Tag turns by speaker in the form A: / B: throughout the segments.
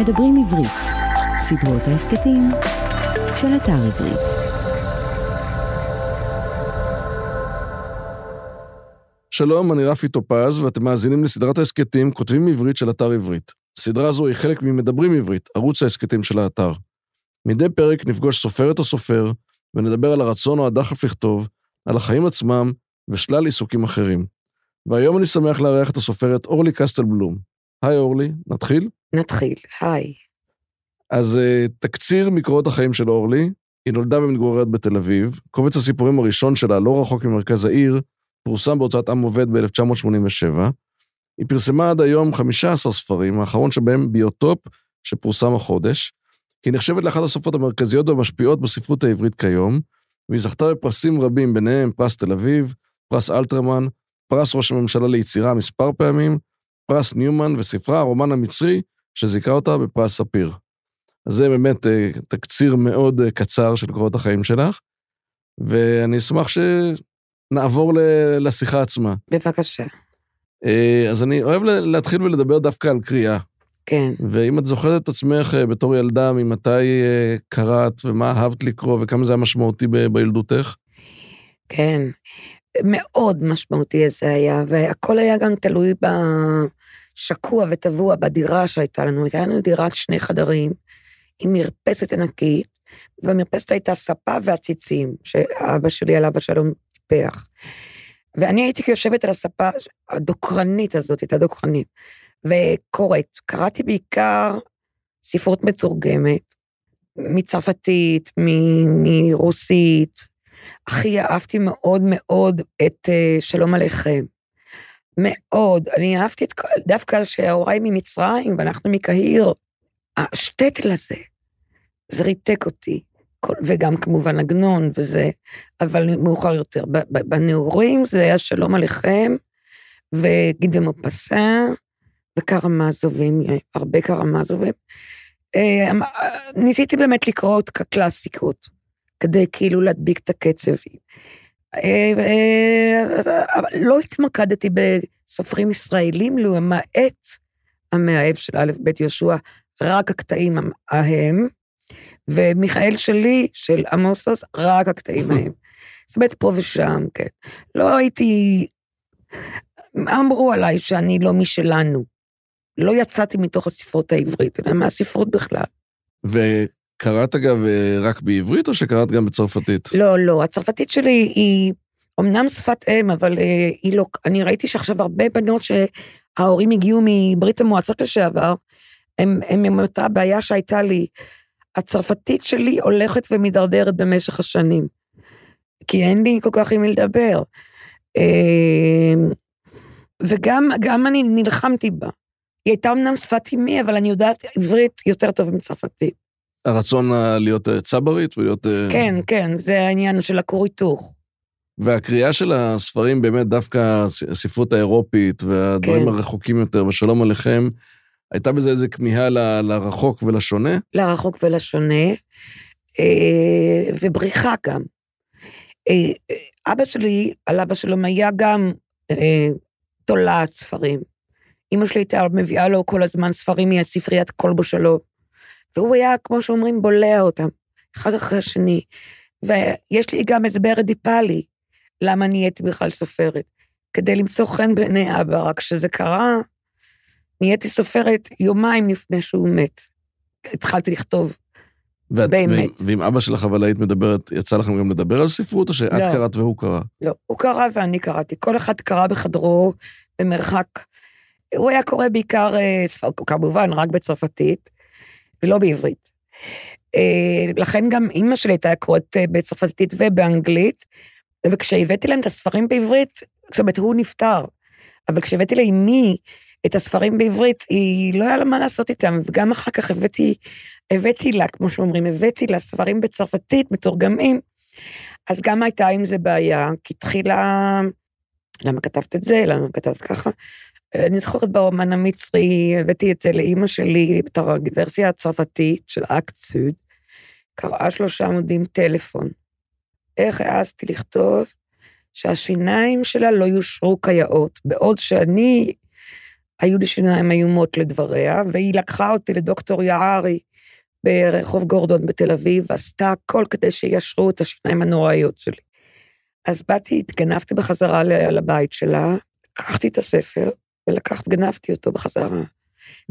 A: מדברים עברית, סדרות ההסכתים של אתר עברית.
B: שלום, אני רפי טופז, ואתם מאזינים לסדרת ההסכתים כותבים עברית של אתר עברית. סדרה זו היא חלק ממדברים עברית, ערוץ ההסכתים של האתר. מדי פרק נפגוש סופרת או סופר, ונדבר על הרצון או הדחף לכתוב, על החיים עצמם ושלל עיסוקים אחרים. והיום אני שמח לארח את הסופרת אורלי קסטלבלום. היי אורלי, נתחיל?
C: נתחיל, היי.
B: אז uh, תקציר מקורות החיים של אורלי, היא נולדה ומתגוררת בתל אביב. קובץ הסיפורים הראשון שלה, לא רחוק ממרכז העיר, פורסם בהוצאת עם עובד ב-1987. היא פרסמה עד היום 15 ספרים, האחרון שבהם ביוטופ, שפורסם החודש. היא נחשבת לאחת הסופרות המרכזיות והמשפיעות בספרות העברית כיום, והיא זכתה בפרסים רבים, ביניהם פרס תל אביב, פרס אלתרמן, פרס ראש הממשלה ליצירה מספר פעמים, פרס ניומן וספרה, הרומן המצרי, שזיכה אותה בפרס ספיר. אז זה באמת אה, תקציר מאוד אה, קצר של קורות החיים שלך, ואני אשמח שנעבור לשיחה עצמה.
C: בבקשה.
B: אה, אז אני אוהב להתחיל ולדבר דווקא על קריאה.
C: כן.
B: ואם את זוכרת את עצמך בתור ילדה, ממתי קראת ומה אהבת לקרוא וכמה זה היה משמעותי בילדותך?
C: כן, מאוד משמעותי זה היה, והכל היה גם תלוי בשקוע וטבוע בדירה שהייתה לנו. הייתה לנו דירת שני חדרים עם מרפסת ענקית, ובמרפסת הייתה ספה ועציצים, שאבא שלי עליו השלום טיפח. ואני הייתי יושבת על הספה הדוקרנית הזאת, הייתה דוקרנית, וקוראת. קראתי בעיקר ספרות מתורגמת, מצרפתית, מרוסית, הכי אהבתי מאוד מאוד את uh, שלום עליכם. מאוד. אני אהבתי את כל, דווקא שהוריי ממצרים ואנחנו מקהיר. השטטל הזה, זה ריתק אותי. כל, וגם כמובן עגנון וזה, אבל מאוחר יותר. בנעורים זה היה שלום עליכם, וגידה מופסה, וקרמזובים, הרבה קרמזובים. אה, ניסיתי באמת לקרוא את הקלאסיקות. כדי כאילו להדביק את הקצב. אה, אה, אבל לא התמקדתי בסופרים ישראלים, למעט המאהב של א' ב' יהושע, רק הקטעים ההם, ומיכאל שלי, של עמוסוס, רק הקטעים ההם. זאת אומרת, פה ושם, כן. לא הייתי... אמרו עליי שאני לא משלנו. לא יצאתי מתוך הספרות העברית, אלא מהספרות בכלל.
B: קראת אגב אה, רק בעברית או שקראת גם בצרפתית?
C: לא, לא, הצרפתית שלי היא אמנם שפת אם, אבל אה, היא לא, אני ראיתי שעכשיו הרבה בנות שההורים הגיעו מברית המועצות לשעבר, הם, הם עם אותה בעיה שהייתה לי. הצרפתית שלי הולכת ומידרדרת במשך השנים, כי אין לי כל כך עם מי לדבר. אמ, וגם אני נלחמתי בה. היא הייתה אמנם שפת אימי, אבל אני יודעת עברית יותר טוב מצרפתית.
B: הרצון להיות אה, צברית ולהיות... אה,
C: כן, כן, זה העניין של הכור היתוך.
B: והקריאה של הספרים, באמת דווקא הספרות האירופית והדברים כן. הרחוקים יותר, ושלום עליכם, הייתה בזה איזה כמיהה ל, לרחוק ולשונה?
C: לרחוק ולשונה, אה, ובריחה גם. אבא שלי, על אבא שלום, היה גם תולעת ספרים. אמא שלי הייתה מביאה לו כל הזמן ספרים מהספריית כלבו שלו. והוא היה, כמו שאומרים, בולע אותם, אחד אחרי השני. ויש לי גם הסבר אדיפלי, למה נהייתי בכלל סופרת. כדי למצוא חן בעיני אבא, רק כשזה קרה, נהייתי סופרת יומיים לפני שהוא מת. התחלתי לכתוב, ואת, באמת.
B: ועם אבא שלך אבל היית מדברת, יצא לכם גם לדבר על ספרות, או שאת לא, קראת והוא קרא?
C: לא, הוא קרא ואני קראתי. כל אחד קרא בחדרו במרחק. הוא היה קורא בעיקר, אה, כמובן, רק בצרפתית, ולא בעברית. אה, לכן גם אימא שלי הייתה קוראת אה, בצרפתית ובאנגלית, וכשהבאתי להם את הספרים בעברית, זאת אומרת, הוא נפטר, אבל כשהבאתי לאמי את הספרים בעברית, היא לא היה לה מה לעשות איתם, וגם אחר כך הבאתי, הבאתי לה, כמו שאומרים, הבאתי לה ספרים בצרפתית, מתורגמים, אז גם הייתה עם זה בעיה, כי התחילה, למה כתבת את זה, למה כתבת ככה? אני זוכרת ברומן המצרי, הבאתי את זה לאימא שלי, את הוורסיה הצרפתית של אקט סוד, קראה שלושה עמודים טלפון. איך העזתי לכתוב שהשיניים שלה לא יושרו כיאות, בעוד שאני היו לי שיניים איומות לדבריה, והיא לקחה אותי לדוקטור יערי ברחוב גורדון בתל אביב, ועשתה הכל כדי שישרו את השיניים הנוראיות שלי. אז באתי, התגנבתי בחזרה לבית שלה, לקחתי את הספר, ולקחת, גנבתי אותו בחזרה.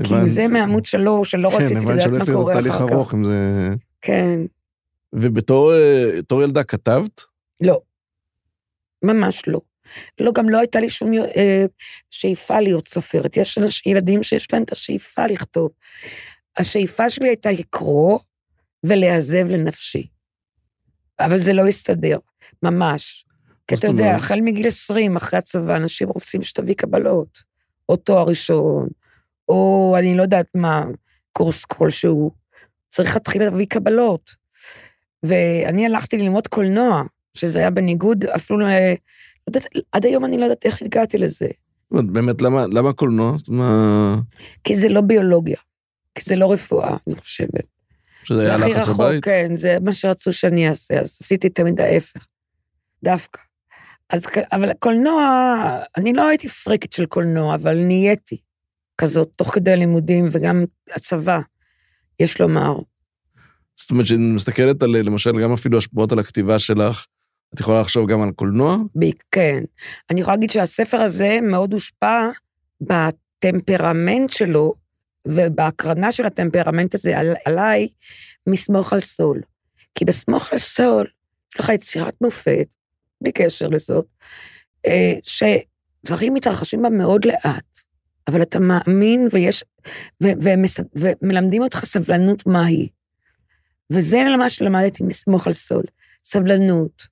C: כי אם זה מעמוד שלוש, שלא
B: כן,
C: רציתי לדעת מה קורה אחר
B: תהליך
C: כך.
B: ארוך אם זה...
C: כן,
B: ובתור אה, ילדה כתבת?
C: לא. ממש לא. לא, גם לא הייתה לי שום אה, שאיפה להיות סופרת. יש ילדים שיש להם את השאיפה לכתוב. השאיפה שלי הייתה לקרוא ולהיעזב לנפשי. אבל זה לא הסתדר, ממש. כי אתה יודע? החל מגיל 20, אחרי הצבא, אנשים רוצים שתביא קבלות, או תואר ראשון, או אני לא יודעת מה, קורס כלשהו. צריך להתחיל להביא קבלות. ואני הלכתי ללמוד קולנוע, שזה היה בניגוד אפילו ל... לא יודעת, עד היום אני לא יודעת איך הגעתי לזה.
B: באמת, למה למה קולנוע? אומרת,
C: כי זה לא ביולוגיה, כי זה לא רפואה, אני חושבת.
B: שזה
C: זה
B: היה לחץ הבית?
C: כן, זה מה שרצו שאני אעשה, אז עשיתי תמיד ההפך, דווקא. אז, אבל קולנוע, אני לא הייתי פריקית של קולנוע, אבל נהייתי כזאת, תוך כדי הלימודים וגם הצבא, יש לומר.
B: זאת אומרת, כשאני מסתכלת על, למשל, גם אפילו השפעות על הכתיבה שלך, את יכולה לחשוב גם על קולנוע?
C: כן. אני יכולה להגיד שהספר הזה מאוד הושפע בטמפרמנט שלו, ובהקרנה של הטמפרמנט הזה על, עליי, מסמוך על סול. כי בסמוך על סול, יש לך יצירת מופת, בלי קשר לזאת, אה, שדברים מתרחשים בה מאוד לאט, אבל אתה מאמין ויש, ו, ומס, ומלמדים אותך סבלנות מהי. וזה מה שלמדתי מסמוך על סול, סבלנות.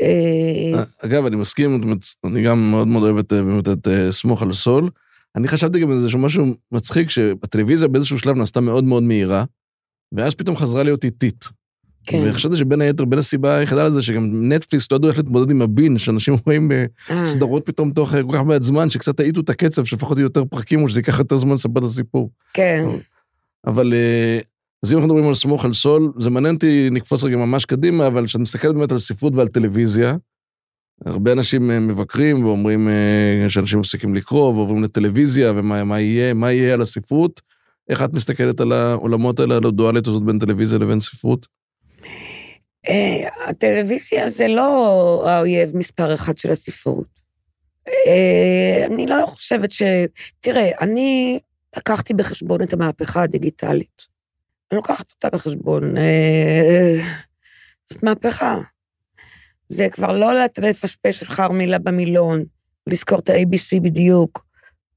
C: אה,
B: אגב, אני מסכים, אני גם מאוד מאוד אוהב את, אה, באמת את אה, סמוך על סול. אני חשבתי גם על איזשהו משהו מצחיק, שהטלוויזיה באיזשהו שלב נעשתה מאוד מאוד מהירה, ואז פתאום חזרה להיות איטית.
C: כן.
B: וחשבתי שבין היתר, בין הסיבה היחידה לזה, שגם נטפליקס לא ידעו איך להתמודד עם הבין, שאנשים רואים
C: אה,
B: בסדרות פתאום תוך אה, כל כך מעט זמן, שקצת האיטו את הקצב, שלפחות יהיו יותר פרקים, או שזה ייקח יותר זמן לספר את הסיפור.
C: כן,
B: אבל אה, אז אם אנחנו מדברים על סמוך על סול, זה מעניין אותי, נקפוץ רגע ממש קדימה, אבל כשאני מסתכל באמת על ספרות ועל טלוויזיה, הרבה אנשים אה, מבקרים ואומרים אה, שאנשים מפסיקים לקרוא ועוברים לטלוויזיה, ומה מה יהיה, מה יהיה על הספרות. איך את מסתכלת על העולמות האלה, על הדואליות הזאת בין טלוויזיה לבין ספרות?
C: אה, הטלוויזיה זה לא האויב מספר אחד של הספרות. אה, אני לא חושבת ש... תראה, אני לקחתי בחשבון את המהפכה הדיגיטלית. אני לוקחת אותה בחשבון. אה, זאת מהפכה. זה כבר לא לפשפש אחר מילה במילון, לזכור את ה-ABC בדיוק,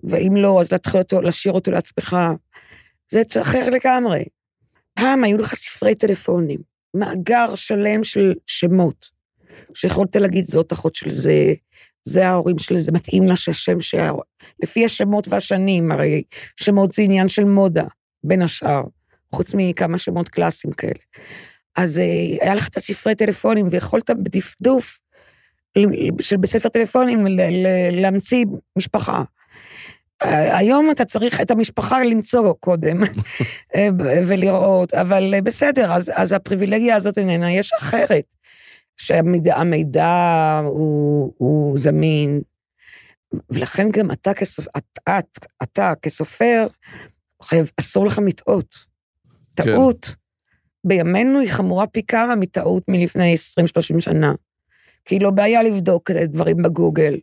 C: ואם לא, אז להתחיל אותו, לשיר אותו לעצמך. זה אחר לגמרי. פעם היו לך ספרי טלפונים, מאגר שלם של שמות, שיכולת להגיד זאת אחות של זה, זה ההורים של זה, מתאים לה שהשם שה... לפי השמות והשנים, הרי שמות זה עניין של מודה, בין השאר, חוץ מכמה שמות קלאסיים כאלה. אז אה, היה לך את הספרי טלפונים, ויכולת בדפדוף של בספר טלפונים להמציא משפחה. היום אתה צריך את המשפחה למצוא קודם אה, ולראות, אבל אה, בסדר, אז, אז הפריבילגיה הזאת איננה, יש אחרת, שהמידע המידע הוא, הוא זמין, ולכן גם אתה, כסופ, את, את, אתה כסופר, חייב, אסור לך לטעות.
B: כן.
C: טעות, בימינו היא חמורה פי כמה מטעות מלפני 20-30 שנה. כי לא בעיה לבדוק דברים בגוגל.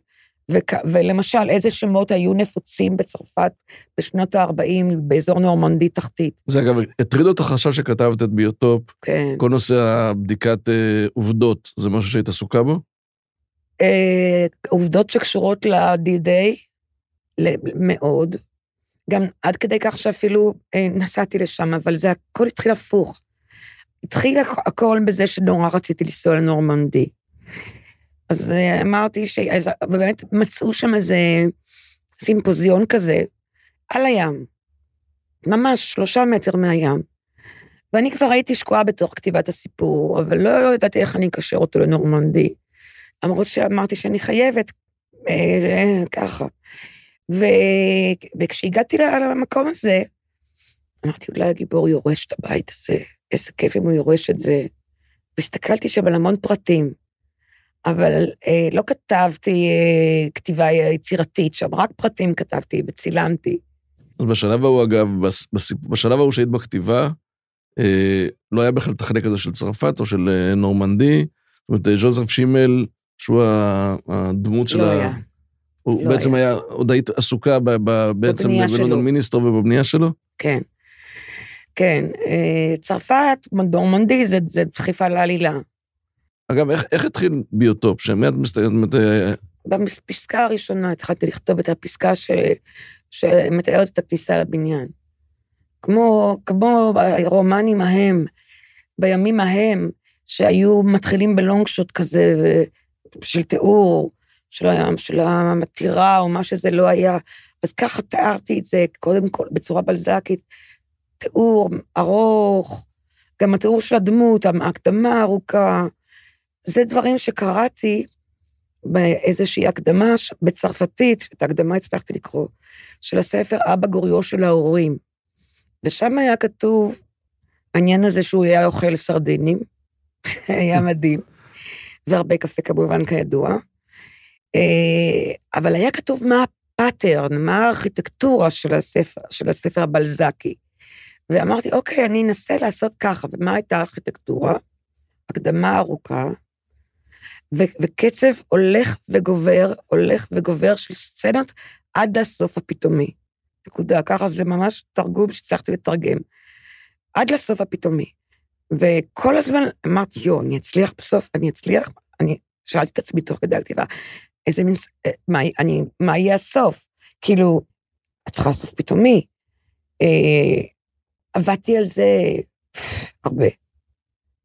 C: וכ... ולמשל, איזה שמות היו נפוצים בצרפת בשנות ה-40 באזור נורמנדי תחתית.
B: זה אגב, הטריד אותך עכשיו שכתבת את ביוטופ,
C: כן.
B: כל נושא הבדיקת אה, עובדות, זה משהו שהיית עסוקה בו?
C: אה, עובדות שקשורות ל-D-Day, מאוד. גם עד כדי כך שאפילו אה, נסעתי לשם, אבל זה הכל התחיל הפוך. התחיל הכ- הכל בזה שנורא רציתי לנסוע לנורמנדי. אז אה, אמרתי ש... אז, ובאמת מצאו שם איזה סימפוזיון כזה, על הים. ממש שלושה מטר מהים. ואני כבר הייתי שקועה בתוך כתיבת הסיפור, אבל לא ידעתי איך אני אקשר אותו לנורמנדי. למרות שאמרתי שאני חייבת, אה, אה, ככה. ו... וכשהגעתי למקום הזה, אמרתי, אולי הגיבור יורש את הבית הזה, איזה כיף אם הוא יורש את זה. והסתכלתי שם על המון פרטים. אבל אה, לא כתבתי אה, כתיבה יצירתית שם, רק פרטים כתבתי וצילמתי.
B: אז בשלב ההוא, אגב, בשלב ההוא שהיית בכתיבה, אה, לא היה בכלל את החלק הזה של צרפת או של אה, נורמנדי. זאת אומרת, אה, ז'וזף שימל, שהוא הדמות של
C: לא
B: ה...
C: היה.
B: הוא
C: לא
B: בעצם
C: היה.
B: היה, עוד היית עסוקה ב, ב, בעצם. בלונדון מיניסטור ובבנייה שלו?
C: כן. כן, אה, צרפת, נורמנדי זה, זה דחיפה לעלילה.
B: אגב, איך, איך התחיל ביוטופ? שמיד מסתכלת, אה,
C: בפסקה הראשונה התחלתי לכתוב את הפסקה ש, שמתארת את הכניסה לבניין. כמו, כמו הרומנים ההם, בימים ההם, שהיו מתחילים בלונג שוט כזה, של תיאור, של, של המטירה או מה שזה לא היה. אז ככה תיארתי את זה, קודם כל, בצורה בלזקית, תיאור ארוך, גם התיאור של הדמות, ההקדמה הארוכה. זה דברים שקראתי באיזושהי הקדמה בצרפתית, את ההקדמה הצלחתי לקרוא, של הספר אבא גוריו של ההורים. ושם היה כתוב העניין הזה שהוא היה אוכל סרדינים, היה מדהים, והרבה קפה כמובן כידוע. אה, אבל היה כתוב מה הפאטרן, מה הארכיטקטורה של הספר, של הספר הבלזקי. ואמרתי, אוקיי, אני אנסה לעשות ככה, ומה הייתה הארכיטקטורה? הקדמה ארוכה, ו- וקצב הולך וגובר, הולך וגובר של סצנות עד לסוף הפתאומי. נקודה. ככה זה ממש תרגום שהצלחתי לתרגם. עד לסוף הפתאומי. וכל הזמן אמרתי, יו, אני אצליח בסוף, אני אצליח. אני שאלתי את עצמי תוך כדי הכתיבה, איזה מין, אה, מה, אני, מה יהיה הסוף? כאילו, את צריכה סוף פתאומי. אה, עבדתי על זה הרבה.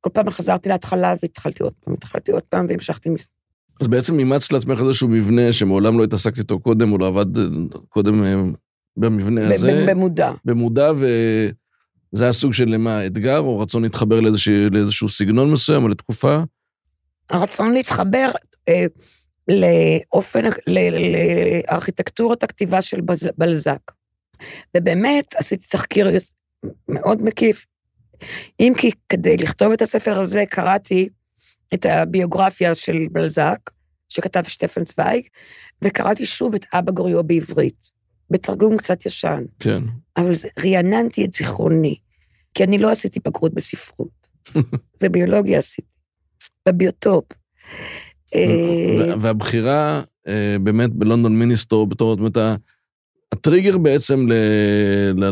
C: כל פעם חזרתי להתחלה והתחלתי עוד פעם, התחלתי עוד פעם והמשכתי מזה.
B: אז בעצם אימצת לעצמך איזשהו מבנה שמעולם לא התעסקת איתו קודם, או לא עבד אה, קודם אה, במבנה הזה,
C: במודע.
B: במודע, וזה היה סוג של מה, אתגר, או רצון להתחבר לאיזשהו, לאיזשהו סגנון מסוים, או לתקופה?
C: הרצון להתחבר אה, לאופן, לארכיטקטורת הכתיבה של בלזק. ובאמת עשיתי תחקיר מאוד מקיף. אם כי כדי לכתוב את הספר הזה קראתי את הביוגרפיה של בלזק, שכתב שטפן צוויג, וקראתי שוב את אבא גוריו בעברית, בתרגום קצת ישן.
B: כן.
C: אבל זה, רעננתי את זיכרוני, כי אני לא עשיתי בגרות בספרות, בביולוגיה עשיתי, בביוטופ. אה,
B: והבחירה אה, באמת בלונדון מיניסטור בתור, זאת אומרת, הטריגר בעצם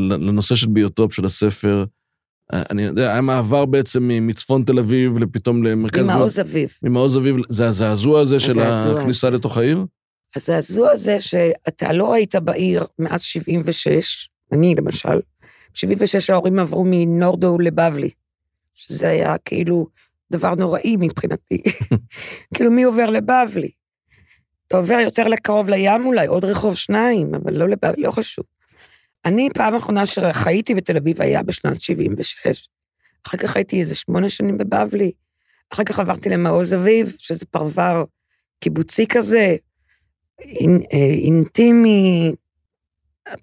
B: לנושא של ביוטופ של הספר, אני יודע, היה מעבר בעצם מצפון תל אביב לפתאום למרכז...
C: ממעוז אביב.
B: ממעוז אביב, זה הזעזוע הזה של. הכניסה לתוך העיר?
C: הזעזוע הזה שאתה לא היית בעיר מאז 76, אני למשל, ב-76 ההורים עברו מנורדו לבבלי, שזה היה כאילו דבר נוראי מבחינתי. כאילו, מי עובר לבבלי? אתה עובר יותר לקרוב לים אולי, עוד רחוב שניים, אבל לא לבבלי, לא חשוב. אני, פעם אחרונה שחייתי בתל אביב היה בשנת 76. אחר כך הייתי איזה שמונה שנים בבבלי. אחר כך עברתי למעוז אביב, שזה פרבר קיבוצי כזה, אינ, אה, אינטימי,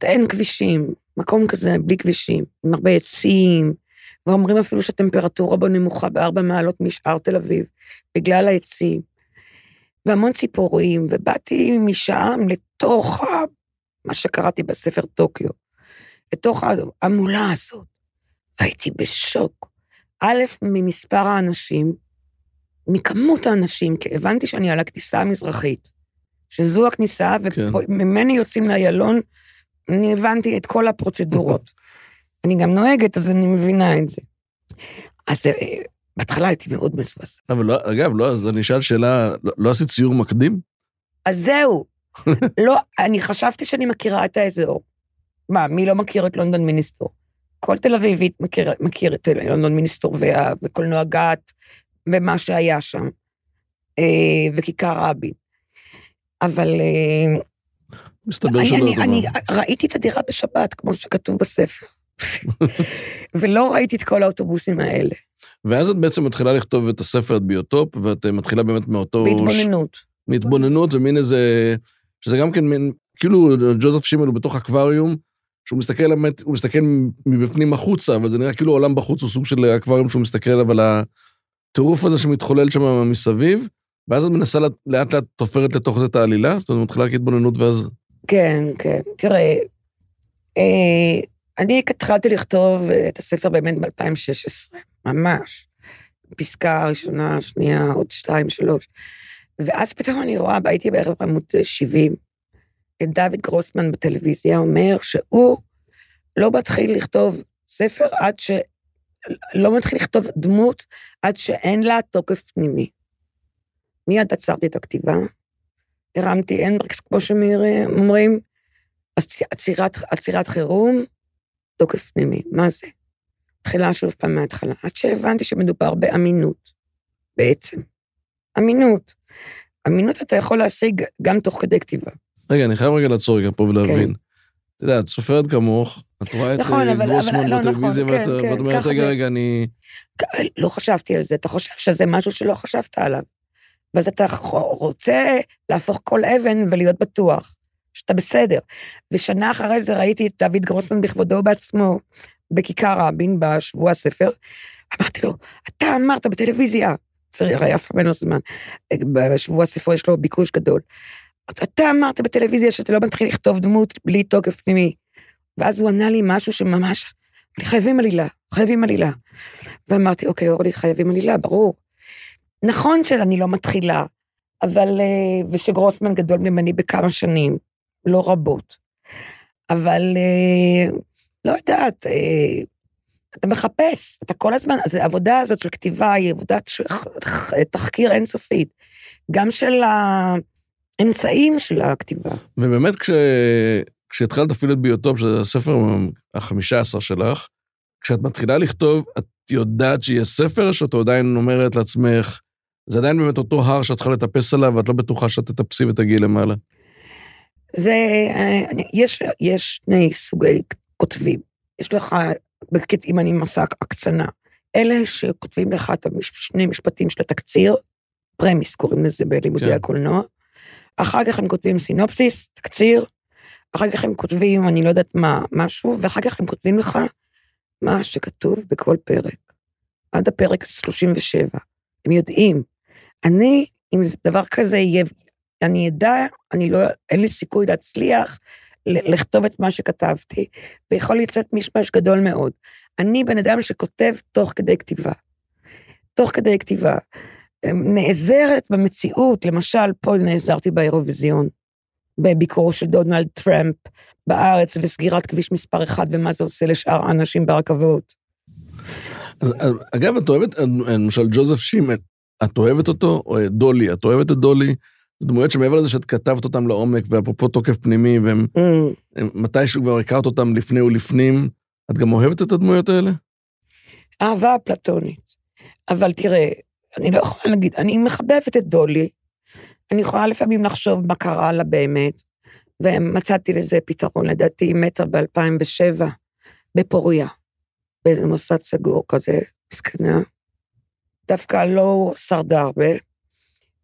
C: אין כבישים, מקום כזה בלי כבישים, עם הרבה עצים, ואומרים אפילו שהטמפרטורה בו נמוכה בארבע מעלות משאר תל אביב, בגלל העצים, והמון ציפורים, ובאתי משם לתוך. מה שקראתי בספר טוקיו, לתוך ההמולה הזאת, והייתי בשוק. א', ממספר האנשים, מכמות האנשים, כי הבנתי שאני על הכניסה המזרחית, שזו הכניסה,
B: כן.
C: וממני יוצאים לאיילון, אני הבנתי את כל הפרוצדורות. אני גם נוהגת, אז אני מבינה את זה. אז אה, בהתחלה הייתי מאוד מזועזע.
B: אבל לא, אגב, לא, אז אני אשאל שאלה, לא, לא עשית סיור מקדים?
C: אז זהו. לא, אני חשבתי שאני מכירה את האזור. מה, מי לא מכיר את לונדון מיניסטור? כל תל אביבית מכיר, מכיר את לונדון מיניסטור וה, וקולנוע גת ומה שהיה שם, אה, וכיכר רבין. אבל אה,
B: מסתבר שלא
C: אני, אני. ראיתי את הדירה בשבת, כמו שכתוב בספר. ולא ראיתי את כל האוטובוסים האלה,
B: ואז את בעצם מתחילה לכתוב את הספר, את ביוטופ, ואת אה, מתחילה באמת מאותו...
C: בהתבוננות.
B: מהתבוננות ומין איזה... שזה גם כן מין... כאילו ג'וזף שימל הוא בתוך אקווריום, שהוא מסתכל באמת, הוא מסתכל מבפנים החוצה, אבל זה נראה כאילו העולם בחוץ הוא סוג של אקווריום שהוא מסתכל עליו על הטירוף הזה שמתחולל שם מסביב, ואז את מנסה לאט לאט תופרת לתוך זה את העלילה? זאת אומרת, מתחילה כהתבוננות ואז...
C: כן, כן. תראה, אה, אני התחלתי לכתוב את הספר באמת ב-2016, ממש. פסקה ראשונה, שנייה, עוד שתיים, שלוש. ואז פתאום אני רואה, הייתי בערב עמוד 70, את דוד גרוסמן בטלוויזיה אומר שהוא לא מתחיל לכתוב ספר עד ש... לא מתחיל לכתוב דמות עד שאין לה תוקף פנימי. מיד עצרתי את הכתיבה, הרמתי הנדריקס, כמו שאומרים, עצירת, עצירת חירום, תוקף פנימי. מה זה? תחילה שוב פעם מההתחלה, עד שהבנתי שמדובר באמינות, בעצם. אמינות. אמינות אתה יכול להשיג גם תוך כדי כתיבה.
B: רגע, אני חייב רגע לעצור רגע פה ולהבין. כן. את יודעת, סופרת כמוך, את רואה את גרוסמן בטלוויזיה, ואת אומרת, רגע. רגע, אני...
C: לא חשבתי על זה, אתה חושב שזה משהו שלא חשבת עליו. ואז אתה רוצה להפוך כל אבן ולהיות בטוח שאתה בסדר. ושנה אחרי זה ראיתי את דוד גרוסמן בכבודו בעצמו, בכיכר רבין, בשבוע הספר. אמרתי לו, אתה אמרת בטלוויזיה, צריך, הרי אף פעם אין לו זמן, בשבוע הספר יש לו ביקוש גדול. אתה אמרת בטלוויזיה שאתה לא מתחיל לכתוב דמות בלי תוקף פנימי. ואז הוא ענה לי משהו שממש, חייבים עלילה, חייבים עלילה. ואמרתי, אוקיי, אורלי, חייבים עלילה, ברור. נכון שאני לא מתחילה, אבל, אה, ושגרוסמן גדול ממני בכמה שנים, לא רבות. אבל אה, לא יודעת, אה, אתה מחפש, אתה כל הזמן, אז העבודה הזאת של כתיבה היא עבודת תחקיר אינסופית, גם של האמצעים של הכתיבה.
B: ובאמת, כש... כשהתחלת אפילו את ביוטופ, שזה הספר החמישה עשר שלך, כשאת מתחילה לכתוב, את יודעת שיהיה ספר, שאת עדיין אומרת לעצמך, זה עדיין באמת אותו הר שאת צריכה לטפס עליו, ואת לא בטוחה שאת תטפסי ותגיעי למעלה.
C: זה, אה, יש, יש שני סוגי כותבים. יש לך, אם אני מסע הקצנה, אלה שכותבים לך את שני משפטים של התקציר, פרמיס קוראים לזה בלימודי
B: כן.
C: הקולנוע. אחר כך הם כותבים סינופסיס, תקציר, אחר כך הם כותבים, אני לא יודעת מה, משהו, ואחר כך הם כותבים לך מה שכתוב בכל פרק, עד הפרק 37. הם יודעים. אני, אם זה דבר כזה יהיה, אני אדע, אני לא, אין לי סיכוי להצליח לכתוב את מה שכתבתי, ויכול לצאת משמש גדול מאוד. אני בן אדם שכותב תוך כדי כתיבה. תוך כדי כתיבה. נעזרת במציאות, למשל, פה נעזרתי באירוויזיון, בביקורו של דונלד טראמפ בארץ, וסגירת כביש מספר אחד, ומה זה עושה לשאר האנשים ברכבות.
B: אז, אגב, את אוהבת, למשל, ג'וזף שימן, את אוהבת אותו? או דולי, את אוהבת את דולי? זה דמויות שמעבר לזה שאת כתבת אותם לעומק, ואפרופו תוקף פנימי, והם הם- מתישהו כבר הכרת אותם לפני ולפנים, את גם אוהבת את הדמויות האלה?
C: אהבה אפלטונית. אבל תראה, אני לא יכולה להגיד, אני מחבבת את דולי, אני יכולה לפעמים לחשוב מה קרה לה באמת, ומצאתי לזה פתרון, לדעתי היא מתה ב-2007, בפוריה, באיזה מוסד סגור כזה, זקנה. דווקא לא שרדה הרבה.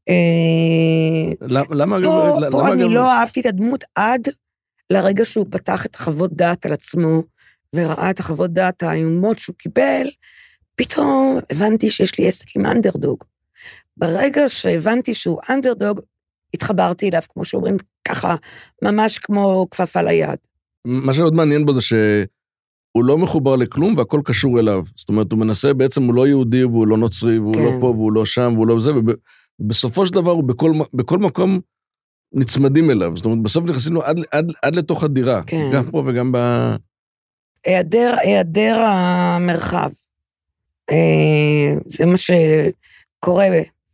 C: אה,
B: למה, למה אגב,
C: פה,
B: למה
C: פה אני
B: אגב-
C: לא אהבתי את הדמות עד לרגע שהוא פתח את החוות דעת על עצמו, וראה את החוות דעת האיומות שהוא קיבל, פתאום הבנתי שיש לי עסק עם אנדרדוג. ברגע שהבנתי שהוא אנדרדוג, התחברתי אליו, כמו שאומרים, ככה, ממש כמו כפפה ליד.
B: מה שעוד מעניין בו זה שהוא לא מחובר לכלום והכל קשור אליו. זאת אומרת, הוא מנסה, בעצם הוא לא יהודי והוא לא נוצרי והוא
C: כן.
B: לא פה והוא לא שם והוא לא זה, ובסופו של דבר הוא בכל, בכל מקום נצמדים אליו. זאת אומרת, בסוף נכנסים לו עד, עד, עד לתוך הדירה.
C: כן.
B: גם פה וגם ב...
C: היעדר, היעדר המרחב. אה, זה מה שקורה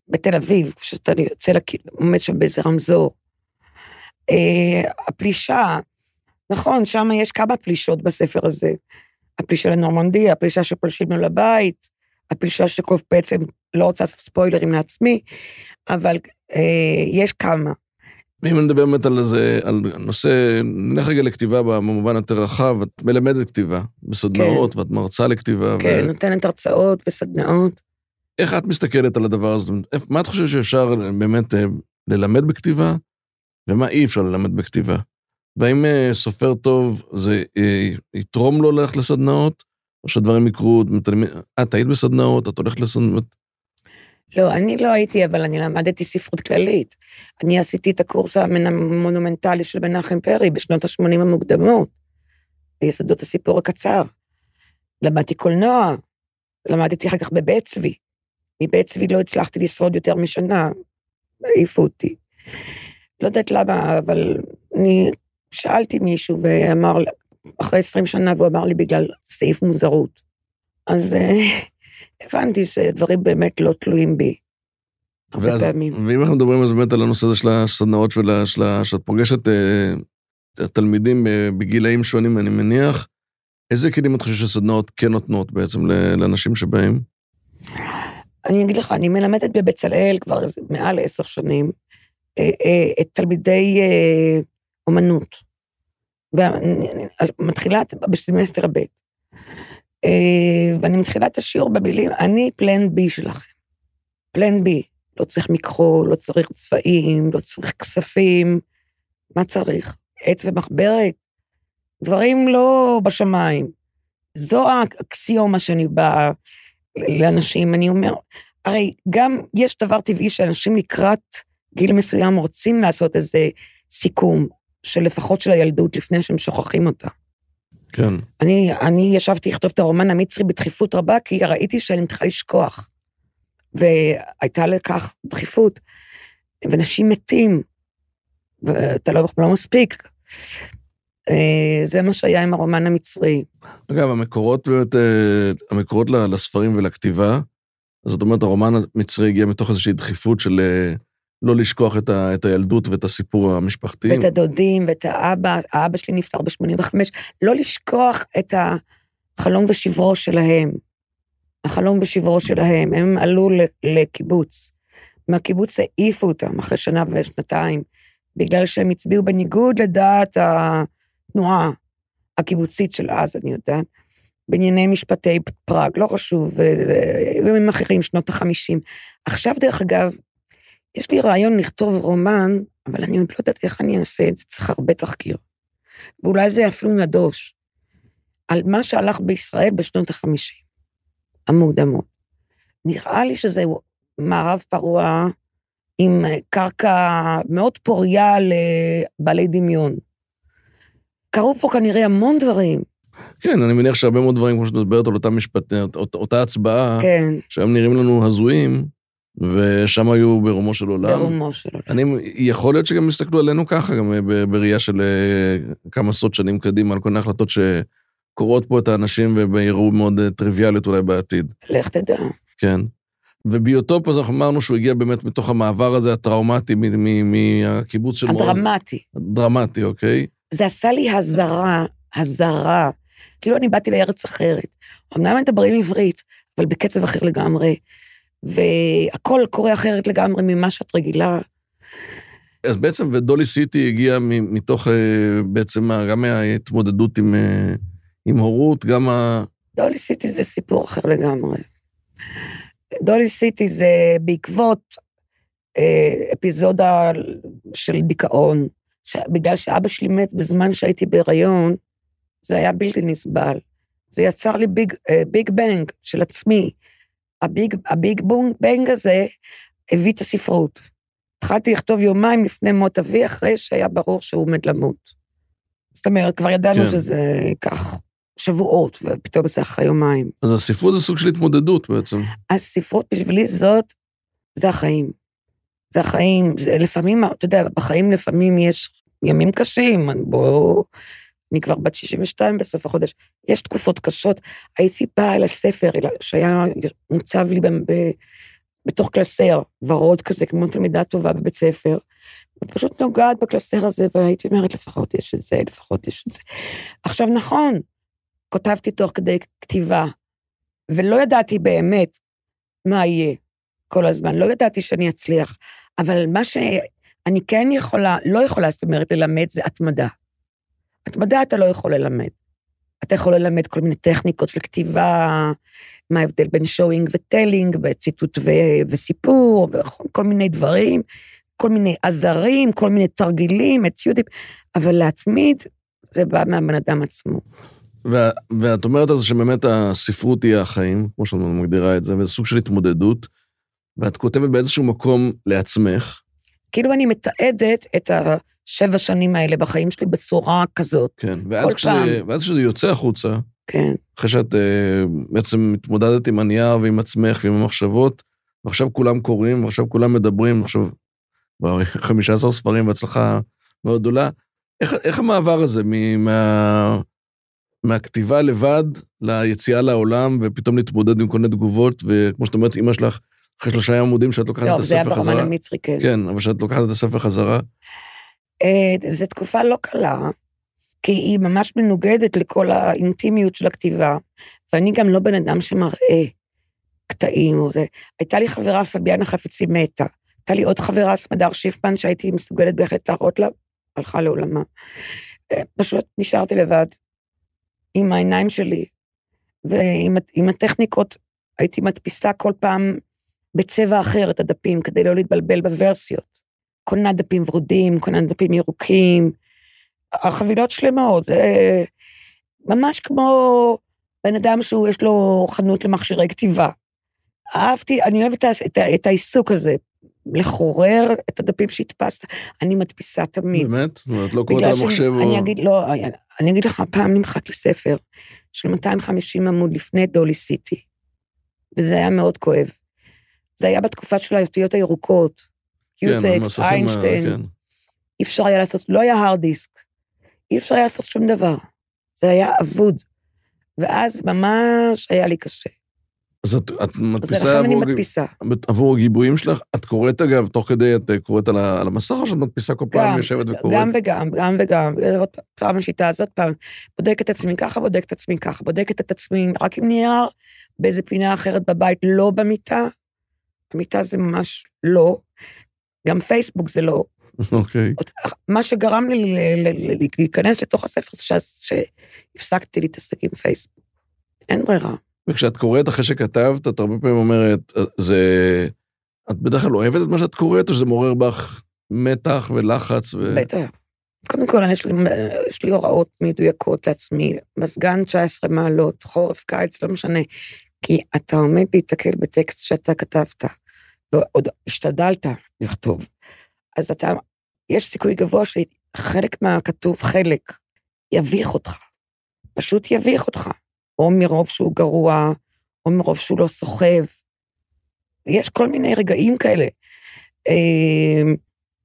C: בתל אביב, כשאתה יוצא, לק- עומד שם באיזה רמזור. אה, הפלישה, נכון, שם יש כמה פלישות בספר הזה. הפלישה לנורמנדיה, הפלישה שפולשים לו לבית, הפלישה שקוף בעצם, לא רוצה לעשות ספוילרים לעצמי, אבל אה, יש כמה.
B: ואם נדבר באמת על זה, על נושא, נלך רגע לכתיבה במובן יותר רחב, את מלמדת כתיבה בסדנאות, ואת מרצה לכתיבה.
C: כן,
B: ו...
C: נותנת הרצאות וסדנאות.
B: איך את מסתכלת על הדבר הזה? מה את חושבת שאפשר באמת אה, ללמד בכתיבה, ומה אי אפשר ללמד בכתיבה? והאם אה, סופר טוב, זה אה, יתרום לו ללכת לסדנאות, או שהדברים יקרו, את היית בסדנאות, את הולכת לסדנאות?
C: לא, אני לא הייתי, אבל אני למדתי ספרות כללית. אני עשיתי את הקורס המונומנטלי של מנחם פרי בשנות ה-80 המוקדמות, ביסודות הסיפור הקצר. למדתי קולנוע, למדתי אחר כך בבית צבי. מבית צבי לא הצלחתי לשרוד יותר משנה, העיפו אותי. לא יודעת למה, אבל אני שאלתי מישהו ואמר, אחרי 20 שנה, והוא אמר לי בגלל סעיף מוזרות. אז אה, הבנתי שדברים באמת לא תלויים בי.
B: ואז. ואם אנחנו מדברים אז באמת על הנושא הזה של הסדנאות, של, של, שאת פוגשת אה, תלמידים אה, בגילאים שונים, אני מניח, איזה כלים את חושבת שסדנאות כן נותנות בעצם לאנשים שבאים?
C: אני אגיד לך, אני מלמדת בבצלאל כבר מעל עשר שנים אה, את תלמידי אומנות. מתחילה בסמסטר ב', אה, ואני מתחילה את השיעור במילים, אני פלן בי שלכם. פלן בי. לא צריך מכחול, לא צריך צבעים, לא צריך כספים. מה צריך? עט ומחברת? דברים לא בשמיים. זו האקסיומה שאני באה לאנשים, אני אומר, הרי גם יש דבר טבעי שאנשים לקראת גיל מסוים רוצים לעשות איזה סיכום, של לפחות של הילדות, לפני שהם שוכחים אותה.
B: כן.
C: אני, אני ישבתי לכתוב את הרומן המצרי בדחיפות רבה, כי ראיתי שאני מתחילה לשכוח. והייתה לכך דחיפות. ואנשים מתים, ואתה לא, לא מספיק. אה, זה מה שהיה עם הרומן המצרי.
B: אגב, המקורות באמת, אה, המקורות לספרים ולכתיבה, זאת אומרת, הרומן המצרי הגיע מתוך איזושהי דחיפות של אה, לא לשכוח את, ה, את הילדות ואת הסיפור המשפחתי.
C: ואת הדודים, ואת האבא, האבא שלי נפטר ב-85, לא לשכוח את החלום ושברו שלהם. החלום ושברו שלהם, הם עלו לקיבוץ. מהקיבוץ העיפו אותם אחרי שנה ושנתיים, בגלל שהם הצביעו בניגוד לדעת התנועה הקיבוצית של אז, אני יודעת, בענייני משפטי פראג, לא חשוב, וימים אחרים, שנות החמישים. עכשיו, דרך אגב, יש לי רעיון לכתוב רומן, אבל אני עוד לא יודעת איך אני אעשה את זה, צריך הרבה תחקיר. ואולי זה אפילו נדוש, על מה שהלך בישראל בשנות החמישים, המוקדמות. נראה לי שזה מערב פרוע עם קרקע מאוד פוריה לבעלי דמיון. קרו פה כנראה המון דברים,
B: כן, אני מניח שהרבה מאוד דברים, כמו שאת מדברת על אותה משפט, אות, אותה הצבעה,
C: כן,
B: שהיום נראים לנו הזויים, ושם היו ברומו של עולם.
C: ברומו שלו.
B: אני, יכול להיות שגם יסתכלו עלינו ככה, גם אה, בראייה של אה, כמה עשרות שנים קדימה, על כל מיני החלטות שקורות פה את האנשים ובהיראו מאוד אה, טריוויאליות אולי בעתיד.
C: לך תדע.
B: כן. וביוטופ, אז אנחנו אמרנו שהוא הגיע באמת מתוך המעבר הזה הטראומטי מהקיבוץ של מועז.
C: הדרמטי.
B: דרמטי, אוקיי?
C: זה עשה לי הזרה, הזרה. כאילו אני באתי לארץ אחרת. אמנם מדברים עברית, אבל בקצב אחר לגמרי, והכל קורה אחרת לגמרי ממה שאת רגילה.
B: אז בעצם, ודולי סיטי הגיע מ- מתוך אה, בעצם גם מההתמודדות עם, אה, עם הורות, גם ה...
C: דולי סיטי זה סיפור אחר לגמרי. דולי סיטי זה בעקבות אה, אפיזודה של דיכאון, ש... בגלל שאבא שלי מת בזמן שהייתי בהיריון, זה היה בלתי נסבל. זה יצר לי big, אה, big bang של עצמי. ה big, ה big bong, bang הזה הביא את הספרות. התחלתי לכתוב יומיים לפני מות אבי, אחרי שהיה ברור שהוא עומד למות. זאת אומרת, כבר ידענו
B: כן.
C: שזה ייקח שבועות, ופתאום זה אחרי יומיים.
B: אז הספרות זה סוג של התמודדות בעצם.
C: הספרות בשבילי זאת, זה החיים. זה החיים, זה לפעמים, אתה יודע, בחיים לפעמים יש ימים קשים, בואו, אני כבר בת 62 בסוף החודש, יש תקופות קשות. הייתי באה אל הספר שהיה מוצב לי ב, ב, בתוך קלסר, ורוד כזה, כמו תלמידה טובה בבית ספר, ופשוט נוגעת בקלסר הזה, והייתי אומרת, לפחות יש את זה, לפחות יש את זה. עכשיו, נכון, כותבתי תוך כדי כתיבה, ולא ידעתי באמת מה יהיה כל הזמן, לא ידעתי שאני אצליח, אבל מה שאני כן יכולה, לא יכולה, זאת אומרת, ללמד זה התמדה. התמדה אתה לא יכול ללמד. אתה יכול ללמד כל מיני טכניקות של כתיבה, מה ההבדל בין שואינג וטלינג, וציטוט ו- וסיפור, וכל מיני דברים, כל מיני עזרים, כל מיני תרגילים, אתיודים, אבל להתמיד, זה בא מהבן אדם עצמו.
B: וה, ואת אומרת אז שבאמת הספרות היא החיים, כמו שאת מגדירה את זה, וזה סוג של התמודדות. ואת כותבת באיזשהו מקום לעצמך,
C: כאילו אני מתעדת את השבע שנים האלה בחיים שלי בצורה כזאת.
B: כן, ואז, כשזה,
C: פעם.
B: ואז כשזה יוצא החוצה,
C: כן,
B: אחרי שאת אה, בעצם מתמודדת עם הנייר ועם עצמך ועם המחשבות, ועכשיו כולם קוראים, ועכשיו כולם מדברים, עכשיו וואי, 15 ספרים והצלחה מאוד גדולה. איך, איך המעבר הזה מה, מהכתיבה לבד ליציאה לעולם, ופתאום להתמודד עם כל מיני תגובות, וכמו שאת אומרת, אימא שלך, אחרי שלושה עמודים שאת לוקחת
C: לא,
B: את
C: זה היה
B: הספר
C: ברמן
B: חזרה.
C: המצרי, כן.
B: כן, אבל שאת לוקחת את הספר חזרה.
C: אה, זו תקופה לא קלה, כי היא ממש מנוגדת לכל האינטימיות של הכתיבה, ואני גם לא בן אדם שמראה קטעים או זה. הייתה לי חברה, פביאנה חפצי מתה. הייתה לי עוד חברה, סמדר שיפמן, שהייתי מסוגלת בהחלט להראות לה, הלכה לעולמה. אה, פשוט נשארתי לבד, עם העיניים שלי, ועם עם הטכניקות, הייתי מדפיסה כל פעם בצבע אחר את הדפים, כדי לא להתבלבל בוורסיות. קונה דפים ורודים, קונה דפים ירוקים, החבילות שלמות, זה ממש כמו בן אדם שהוא, יש לו חנות למכשירי כתיבה. אהבתי, אני אוהבת את, ה- את, את העיסוק הזה, לחורר את הדפים שהדפסת, אני מדפיסה תמיד.
B: באמת? אומרת, לא קוראת המחשב או...
C: אני אגיד, לא, אני אגיד לך, פעם נמחק לי ספר של 250 עמוד לפני דולי סיטי, וזה היה מאוד כואב. זה היה בתקופה של האותיות הירוקות, קיוטקסט,
B: המסכים ה-
C: איינשטיין,
B: כן.
C: אי אפשר היה לעשות, לא היה הארד דיסק, אי אפשר היה לעשות שום דבר. זה היה אבוד. ואז ממש היה לי קשה.
B: אז את, את
C: אז
B: מדפיסה
C: אני
B: עבור,
C: מדפיסה.
B: עבור הגיבויים שלך, את קוראת אגב, תוך כדי את אה, קוראת על, על המסך, או שאת מדפיסה כל פעם
C: גם,
B: יושבת וקוראת?
C: גם וגם, גם וגם. עוד פעם השיטה הזאת, פעם בודקת את עצמי ככה, בודקת את עצמי ככה, בודקת את עצמי רק עם נייר, באיזה פינה אחרת בבית, לא במיטה. המיטה זה ממש לא. גם פייסבוק זה לא.
B: אוקיי.
C: עוד- מה שגרם לי להיכנס לתוך הספר זה שה- שהפסקתי להתעסק עם פייסבוק. אין ברירה.
B: וכשאת קוראת אחרי שכתבת, את הרבה פעמים אומרת, אה, זה... את בדרך כלל אוהבת את מה שאת קוראת, או שזה מעורר בך מתח ולחץ? ו...
C: בטח. קודם כל, יש לי, יש לי הוראות מדויקות לעצמי, מזגן 19 מעלות, חורף, קיץ, לא משנה. כי אתה עומד להיתקל בטקסט שאתה כתבת, ועוד השתדלת לכתוב. אז אתה, יש סיכוי גבוה שחלק מהכתוב, חלק, יביך אותך. פשוט יביך אותך. או מרוב שהוא גרוע, או מרוב שהוא לא סוחב. יש כל מיני רגעים כאלה. אמ,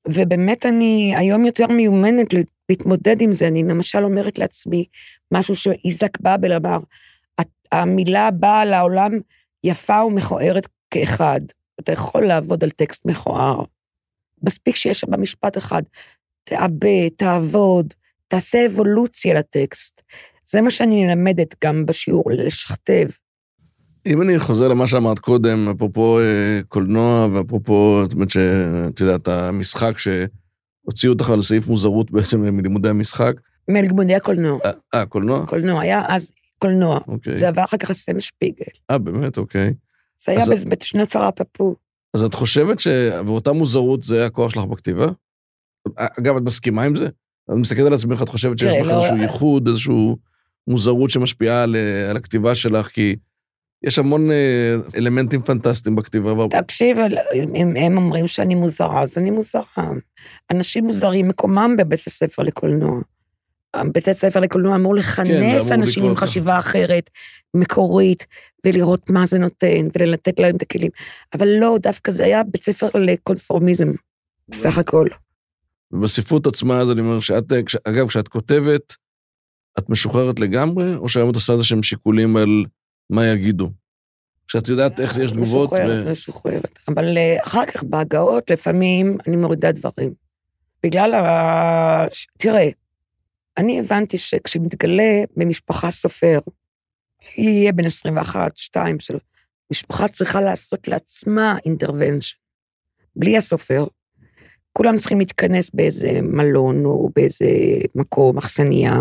C: ובאמת אני היום יותר מיומנת לה- להתמודד עם זה. אני למשל אומרת לעצמי משהו שאיזק באבל אמר, "הת- המילה באה לעולם יפה ומכוערת כאחד. אתה יכול לעבוד על טקסט מכוער. מספיק שיש שם משפט אחד, תעבה, תעבוד, תעשה אבולוציה לטקסט. זה מה שאני מלמדת גם בשיעור, לשכתב.
B: אם אני חוזר למה שאמרת קודם, אפרופו אה, קולנוע, ואפרופו, זאת אומרת שאת יודעת, המשחק שהוציאו אותך על סעיף מוזרות בעצם מלימודי המשחק.
C: מלימודי הקולנוע.
B: אה, אה, קולנוע?
C: קולנוע, היה אז קולנוע.
B: אוקיי.
C: זה עבר אחר כך לסם שפיגל.
B: אה, באמת, אוקיי.
C: זה היה
B: אז-
C: בשנת צרה פפו.
B: אז את חושבת שעבורתה מוזרות זה הכוח שלך בכתיבה? אגב, את מסכימה עם זה? את מסתכלת על עצמך, את חושבת שיש בך
C: לא-
B: איזשהו ייחוד, איזשהו מוזרות שמשפיעה על, אה, על הכתיבה שלך, כי יש המון אה, אלמנטים פנטסטיים בכתיבה.
C: תקשיב, אם הם אומרים שאני מוזרה, אז אני מוזרה. אנשים מוזרים, מקומם בבית הספר לקולנוע. בית הספר לקולנוע אמור
B: כן,
C: לכנס
B: זה אמור
C: אנשים עם
B: ככה.
C: חשיבה אחרת, מקורית, ולראות מה זה נותן, ולתת להם את הכלים. אבל לא, דווקא זה היה בית ספר לקונפורמיזם, בסך הכל.
B: ובספרות עצמה, אז אני אומר, שאת, אה, אגב, כשאת כותבת, את משוחררת לגמרי, או שהיום את עושה איזה שהם שיקולים על מה יגידו? כשאת יודעת איך יש תגובות,
C: משוחררת,
B: ו...
C: משוחררת. אבל אה, אחר כך בהגאות, לפעמים אני מורידה דברים. בגלל ה... תראה, אני הבנתי שכשמתגלה במשפחה סופר, יהיה בן 21, 2, 3, משפחה צריכה לעשות לעצמה אינטרוונשן. בלי הסופר, כולם צריכים להתכנס באיזה מלון או באיזה מקום, אכסניה,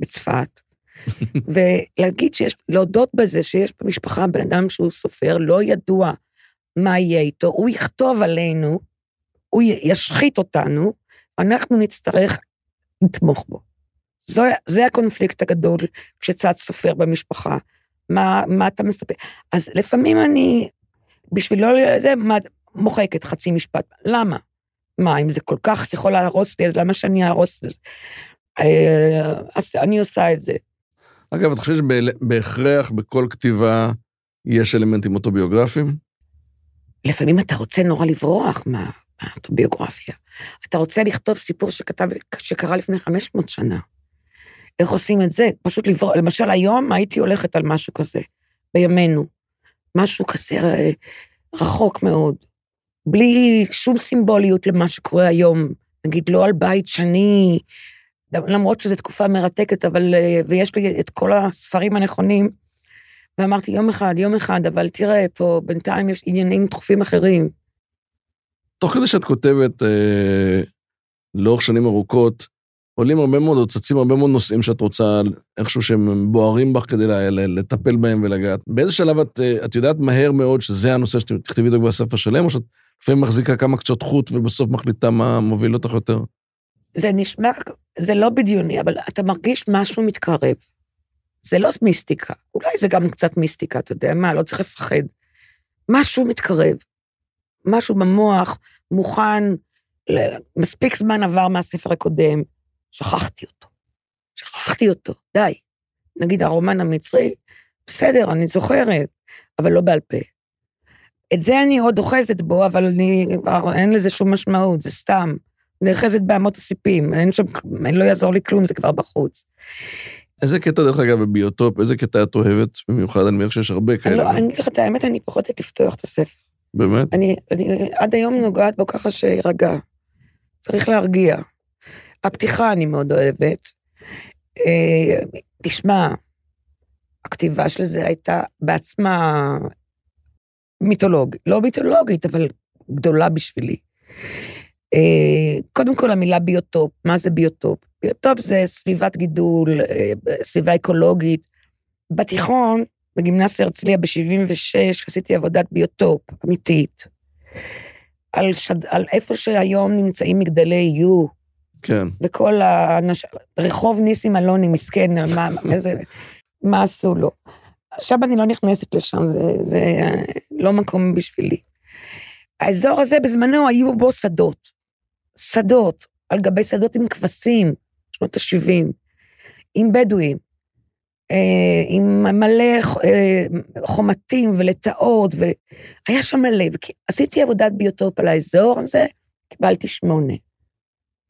C: בצפת, ולהגיד שיש, להודות בזה שיש במשפחה בן אדם שהוא סופר, לא ידוע מה יהיה איתו, הוא יכתוב עלינו, הוא ישחית אותנו, אנחנו נצטרך לתמוך בו. זו, זה הקונפליקט הגדול כשצד סופר במשפחה. מה, מה אתה מספר? אז לפעמים אני בשביל לא... זה, מה, מוחקת חצי משפט. למה? מה, אם זה כל כך יכול להרוס לי, אז למה שאני אהרוס את זה? אה, אז אני עושה את זה.
B: אגב, את חושבת שבהכרח בכל כתיבה יש אלמנטים אוטוביוגרפיים?
C: לפעמים אתה רוצה נורא לברוח מה- מהאוטוביוגרפיה. אתה רוצה לכתוב סיפור שכתב, שקרה לפני 500 שנה. איך עושים את זה? פשוט לברוח. למשל, היום הייתי הולכת על משהו כזה, בימינו. משהו כזה אה, רחוק מאוד. בלי שום סימבוליות למה שקורה היום. נגיד, לא על בית שני, למרות שזו תקופה מרתקת, אבל, אה, ויש לי את כל הספרים הנכונים. ואמרתי, יום אחד, יום אחד, אבל תראה, פה בינתיים יש עניינים דחופים אחרים.
B: תוך כדי שאת כותבת אה, לאורך שנים ארוכות, עולים הרבה מאוד, או צצים הרבה מאוד נושאים שאת רוצה, איכשהו שהם בוערים בך כדי לטפל בהם ולגעת. באיזה שלב את, אה, את יודעת מהר מאוד שזה הנושא שתכתבי אותו בספר שלם, או שאת לפעמים מחזיקה כמה קצות חוט ובסוף מחליטה מה מוביל אותך יותר?
C: זה נשמע, זה לא בדיוני, אבל אתה מרגיש משהו מתקרב. זה לא מיסטיקה, אולי זה גם קצת מיסטיקה, אתה יודע מה, לא צריך לפחד. משהו מתקרב, משהו במוח מוכן, מספיק זמן עבר מהספר הקודם, שכחתי אותו. שכחתי אותו, די. נגיד הרומן המצרי, בסדר, אני זוכרת, אבל לא בעל פה. את זה אני עוד אוחזת בו, אבל אני, אין לזה שום משמעות, זה סתם. נאחזת באמות הסיפים, אין שם, לא יעזור לי כלום, זה כבר בחוץ.
B: איזה קטע, דרך אגב, בביוטופ, איזה קטע את אוהבת? במיוחד, אני מניח שיש הרבה
C: אני
B: כאלה.
C: לא, אני אגיד לך את האמת, אני פוחדת לפתוח את הספר.
B: באמת?
C: אני, אני עד היום נוגעת בו ככה שירגע. צריך להרגיע. הפתיחה אני מאוד אוהבת. אה, תשמע, הכתיבה של זה הייתה בעצמה מיתולוגית, לא מיתולוגית, אבל גדולה בשבילי. אה, קודם כל המילה ביוטופ, מה זה ביוטופ? ביוטופ זה סביבת גידול, אה, סביבה אקולוגית. בתיכון, בגימנסיה הרצליה ב-76, עשיתי עבודת ביוטופ אמיתית. על, שד... על איפה שהיום נמצאים מגדלי יו,
B: כן.
C: וכל האנש... רחוב ניסים אלוני, מסכן, על מה, איזה, מה עשו לו. עכשיו אני לא נכנסת לשם, זה, זה לא מקום בשבילי. האזור הזה, בזמנו היו בו שדות. שדות, על גבי שדות עם כבשים, שנות ה-70, עם בדואים, אה, עם מלא אה, חומתים ולטאות, והיה שם מלא. עשיתי עבודת ביוטופ על האזור הזה, קיבלתי שמונה.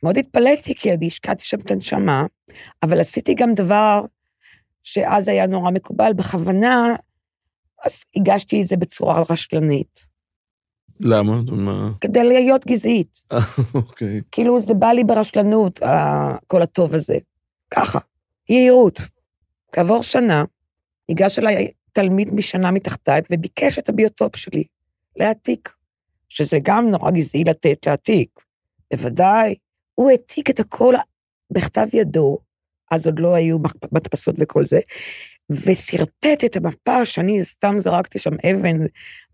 C: מאוד התפלאתי, כי אני השקעתי שם את הנשמה, אבל עשיתי גם דבר שאז היה נורא מקובל, בכוונה, אז הגשתי את זה בצורה רשלנית,
B: למה? מה?
C: כדי להיות גזעית.
B: אוקיי.
C: כאילו זה בא לי ברשלנות, כל הטוב הזה. ככה, יהירות. כעבור שנה, ניגש אליי תלמיד משנה מתחתיי וביקש את הביוטופ שלי להעתיק, שזה גם נורא גזעי לתת להעתיק. בוודאי, הוא העתיק את הכל בכתב ידו, אז עוד לא היו מדפסות וכל זה, ושרטט את המפה שאני סתם זרקתי שם אבן,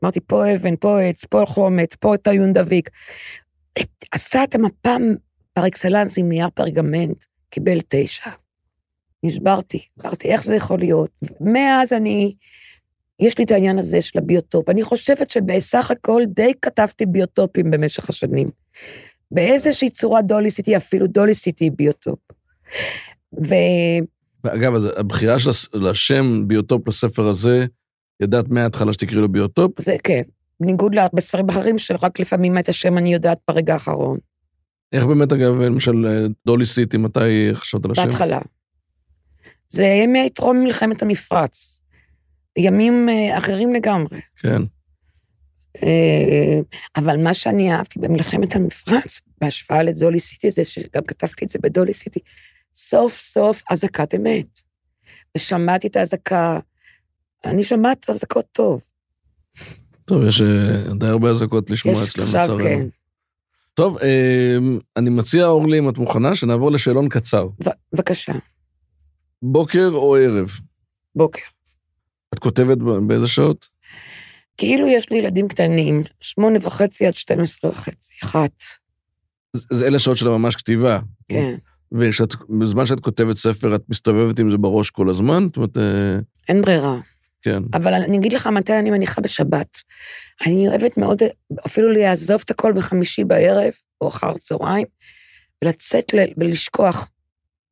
C: אמרתי פה אבן, פה עץ, פה חומץ, פה את הינדביק. את- עשה את המפה par excellence עם נייר פרגמנט, קיבל תשע. נשברתי, אמרתי, איך זה יכול להיות? מאז אני, יש לי את העניין הזה של הביוטופ. אני חושבת שבסך הכל די כתבתי ביוטופים במשך השנים. באיזושהי צורה דולי סיטי, אפילו דולי סיטי ביוטופ. ו...
B: ואגב, אז הבחירה של לשם ביוטופ לספר הזה, ידעת מההתחלה שתקראי לו ביוטופ?
C: זה כן, בניגוד להרבה ספרים אחרים שרק לפעמים את השם אני יודעת ברגע האחרון,
B: איך באמת, אגב, למשל, אה, דולי סיטי, מתי חשבת על השם?
C: בהתחלה. זה ימי טרום מלחמת המפרץ, ימים אה, אחרים לגמרי.
B: כן.
C: אה, אבל מה שאני אהבתי במלחמת המפרץ, בהשוואה לדולי סיטי, זה שגם כתבתי את זה בדולי סיטי, סוף סוף אזעקת אמת. ושמעתי את האזעקה, אני שומעת אזעקות טוב.
B: טוב, יש אה, די הרבה אזעקות לשמוע
C: יש
B: אצלנו,
C: עכשיו,
B: לצערנו.
C: כן.
B: טוב, אה, אני מציע, אורלי, אם את מוכנה, שנעבור לשאלון קצר.
C: בבקשה,
B: בוקר או ערב?
C: בוקר.
B: את כותבת באיזה שעות?
C: כאילו יש לי ילדים קטנים, שמונה וחצי עד 12 וחצי, אחת,
B: אז- אז אלה שעות של ממש כתיבה.
C: כן.
B: ובזמן שאת כותבת ספר, את מסתובבת עם זה בראש כל הזמן? זאת אומרת, אה,
C: אין ברירה.
B: כן.
C: אבל אני אגיד לך מתי אני מניחה בשבת. אני אוהבת מאוד אפילו לעזוב את הכל בחמישי בערב, או אחר צהריים, ולצאת ל- ולשכוח.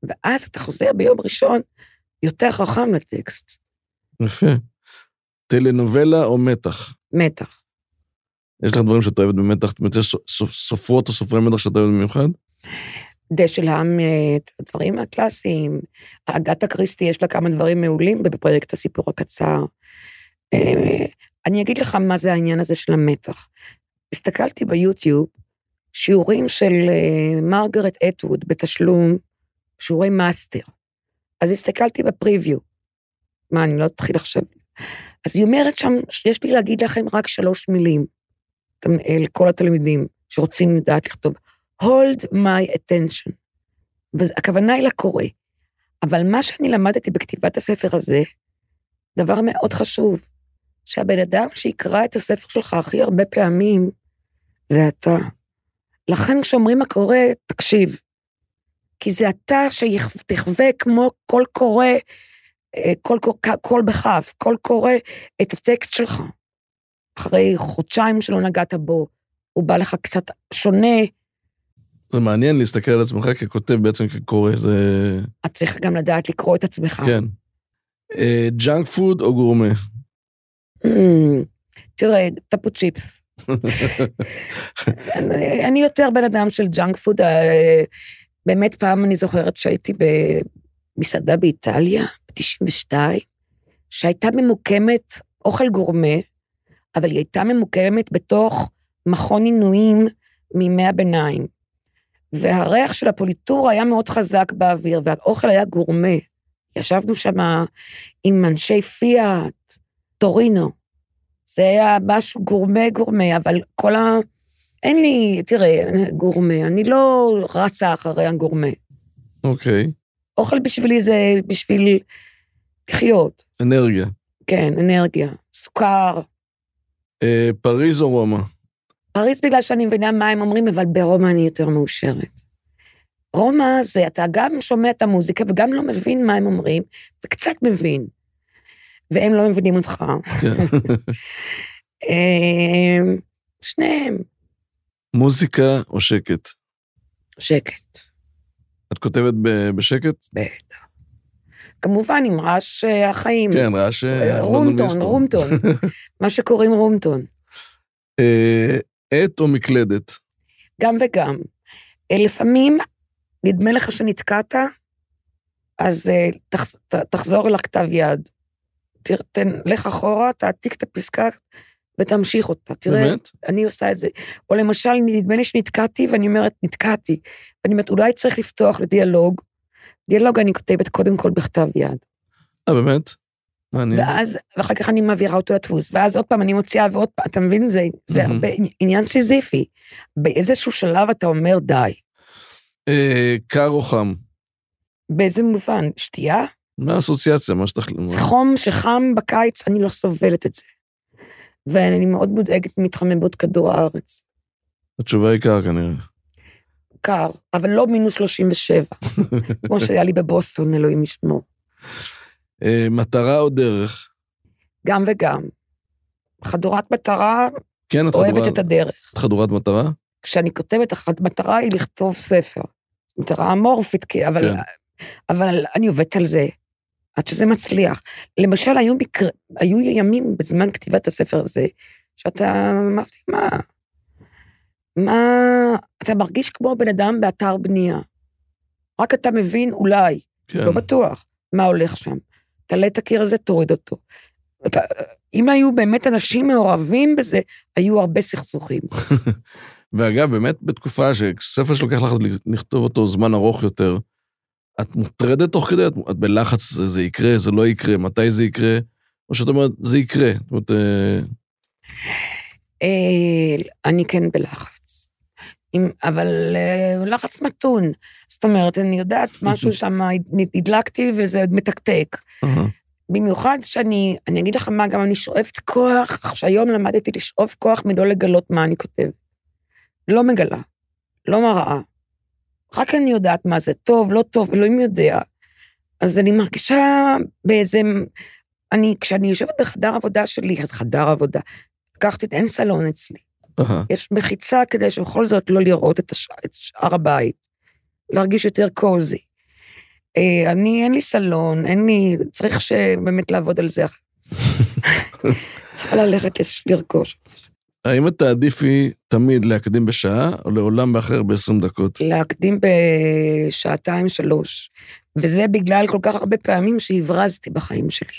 C: ואז אתה חוזר ביום ראשון יותר חכם לטקסט.
B: יפה. טלנובלה או מתח?
C: מתח.
B: יש לך דברים שאת אוהבת במתח? יש סופ- סופרות או סופרי מתח שאת אוהבת במיוחד?
C: דשא האמת, הדברים הקלאסיים. אגתה קריסטי, יש לה כמה דברים מעולים בפרויקט הסיפור הקצר. אה, אני אגיד לך מה זה העניין הזה של המתח. הסתכלתי ביוטיוב, שיעורים של אה, מרגרט אטווד בתשלום, שיעורי master. אז הסתכלתי ב preview. מה, אני לא אתחיל עכשיו? אז היא אומרת שם, יש לי להגיד לכם רק שלוש מילים, אתם- אה, לכל התלמידים שרוצים לדעת לכתוב. hold my attention. והכוונה היא לקורא. אבל מה שאני למדתי בכתיבת הספר הזה, דבר מאוד חשוב, שהבן אדם שיקרא את הספר שלך הכי הרבה פעמים, זה אתה. לכן כשאומרים הקורא, תקשיב. כי זה אתה שתחווה כמו קול קורא, קול, קול, קול בכף, קול קורא את הטקסט שלך. אחרי חודשיים שלא נגעת בו, הוא בא לך קצת שונה,
B: זה מעניין להסתכל על עצמך ככותב בעצם כקורא, זה...
C: את צריך גם לדעת לקרוא את עצמך.
B: כן. ג'אנק פוד או גורמה?
C: אממ, תראה, טפו צ'יפס. אני, אני יותר בן אדם של ג'אנק פוד. אה, באמת פעם אני זוכרת שהייתי במסעדה באיטליה, ב-92, שהייתה ממוקמת, אוכל גורמה, אבל היא הייתה ממוקמת בתוך מכון עינויים מימי הביניים. והריח של הפוליטורה היה מאוד חזק באוויר, והאוכל היה גורמה. ישבנו שם עם אנשי פיאט, טורינו. זה היה משהו גורמה גורמה, אבל כל ה... אין לי, תראה, גורמה, אני לא רצה אחרי הגורמה.
B: אוקיי.
C: אוכל בשבילי זה בשביל לחיות.
B: אנרגיה.
C: כן, אנרגיה. סוכר.
B: אה, פריז או רומא?
C: פריז בגלל שאני מבינה מה הם אומרים, אבל ברומא אני יותר מאושרת. רומא זה, אתה גם שומע את המוזיקה וגם לא מבין מה הם אומרים, וקצת מבין. והם לא מבינים אותך.
B: כן.
C: אה, שניהם.
B: מוזיקה או שקט?
C: שקט,
B: את כותבת בשקט?
C: בטח. כמובן עם רעש אה, החיים.
B: כן, רעש... אה, לונדון
C: רומטון. רומטון. מה שקוראים רומטון.
B: אה, עט או מקלדת?
C: גם וגם. אה, לפעמים נדמה לך שנתקעת, אז אה, תחזור אל הכתב יד. תן, לך אחורה, תעתיק את הפסקה ותמשיך אותה. תראה,
B: באמת?
C: אני עושה את זה. או למשל, נדמה לי שנתקעתי, ואני אומרת, נתקעתי. ואני אומרת, אולי צריך לפתוח לדיאלוג. דיאלוג אני כותבת קודם כל בכתב יד.
B: אה, באמת? מעניין.
C: ואז, ואחר כך אני מעבירה אותו לדפוס, ואז עוד פעם אני מוציאה ועוד פעם, אתה מבין? זה, זה
B: מהמם.
C: הרבה עניין סיזיפי. באיזשהו שלב אתה אומר, די.
B: אה, קר או חם?
C: באיזה מובן? שתייה?
B: מה האסוציאציה? מה שתחליט?
C: זה חום שחם בקיץ, אני לא סובלת את זה. ואני מאוד מודאגת מתחממות כדור הארץ.
B: התשובה היא קר כנראה.
C: קר, אבל לא מינוס 37, כמו שהיה לי בבוסטון, אלוהים ישמור.
B: אה, מטרה או דרך?
C: גם וגם. חדורת מטרה,
B: כן, את
C: אוהבת
B: חדורה-
C: את הדרך.
B: את חדורת מטרה?
C: כשאני כותבת, המטרה היא לכתוב ספר. מטרה אמורפית, אבל,
B: כן.
C: אבל אני עובדת על זה, עד שזה מצליח. למשל, היו, מקר... היו ימים בזמן כתיבת הספר הזה, שאתה אמרתי, מה, מה, אתה מרגיש כמו בן אדם באתר בנייה. רק אתה מבין, אולי,
B: כן.
C: לא בטוח, מה הולך שם. תעלה את הקיר הזה, תוריד אותו. אתה, אם היו באמת אנשים מעורבים בזה, היו הרבה סכסוכים.
B: ואגב, באמת בתקופה שספר שלוקח לך לכתוב אותו זמן ארוך יותר, את מוטרדת תוך כדי? את, את בלחץ, זה, זה יקרה, זה לא יקרה, מתי זה יקרה? או שאת אומרת, זה יקרה. זאת אומרת, אה,
C: אה, אני כן בלחץ. עם, אבל אה, לחץ מתון. זאת אומרת, אני יודעת, משהו שם הדלקתי וזה מתקתק. במיוחד שאני, אני אגיד לך מה, גם אני שואבת כוח, שהיום למדתי לשאוב כוח מלא לגלות מה אני כותבת. לא מגלה, לא מראה. רק אני יודעת מה זה טוב, לא טוב, אלוהים יודע. אז אני מרגישה באיזה... אני, כשאני יושבת בחדר עבודה שלי, אז חדר עבודה, לקחתי, אין סלון אצלי.
B: אהה,
C: יש מחיצה כדי שבכל זאת לא לראות את, הש... את שאר הבית, להרגיש יותר קוזי. אה, אני, אין לי סלון, אין לי, צריך שבאמת לעבוד על זה. צריכה ללכת לרכוש.
B: האם את תעדיפי תמיד להקדים בשעה, או לעולם באחר ב-20 דקות?
C: להקדים בשעתיים, שלוש. וזה בגלל כל כך הרבה פעמים שהברזתי בחיים שלי.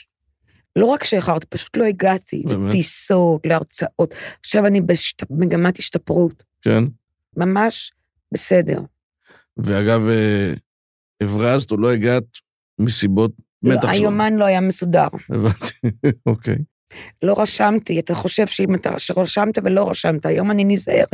C: לא רק שאיחרתי, פשוט לא הגעתי.
B: באמת?
C: לטיסות, להרצאות. עכשיו אני במגמת השתפרות.
B: כן.
C: ממש בסדר.
B: ואגב, אה, הברזת או לא הגעת מסיבות
C: לא,
B: מתח שלו.
C: היומן לא היה מסודר.
B: הבנתי, אוקיי.
C: לא רשמתי, אתה חושב שאם אתה רשמת ולא רשמת, היום אני נזהרת.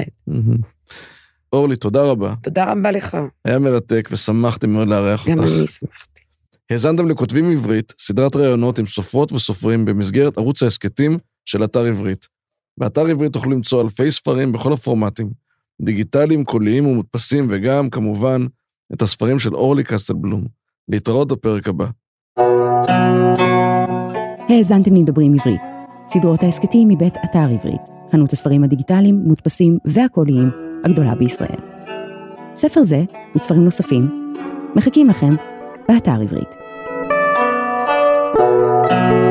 B: אורלי, תודה רבה.
C: תודה רבה לך,
B: היה מרתק ושמחתי מאוד לארח
C: גם
B: אותך.
C: אני שמחתי.
B: האזנתם לכותבים עברית, סדרת ראיונות עם סופרות וסופרים במסגרת ערוץ ההסכתים של אתר עברית. באתר עברית תוכלו למצוא אלפי ספרים בכל הפורמטים, דיגיטליים, קוליים ומודפסים, וגם, כמובן, את הספרים של אורלי קסטלבלום. להתראות בפרק הבא.
A: האזנתם לדברים עברית. סדרות ההסכתים מבית אתר עברית, חנות הספרים הדיגיטליים, מודפסים והקוליים הגדולה בישראל. ספר זה וספרים נוספים מחכים לכם באתר עברית. thank you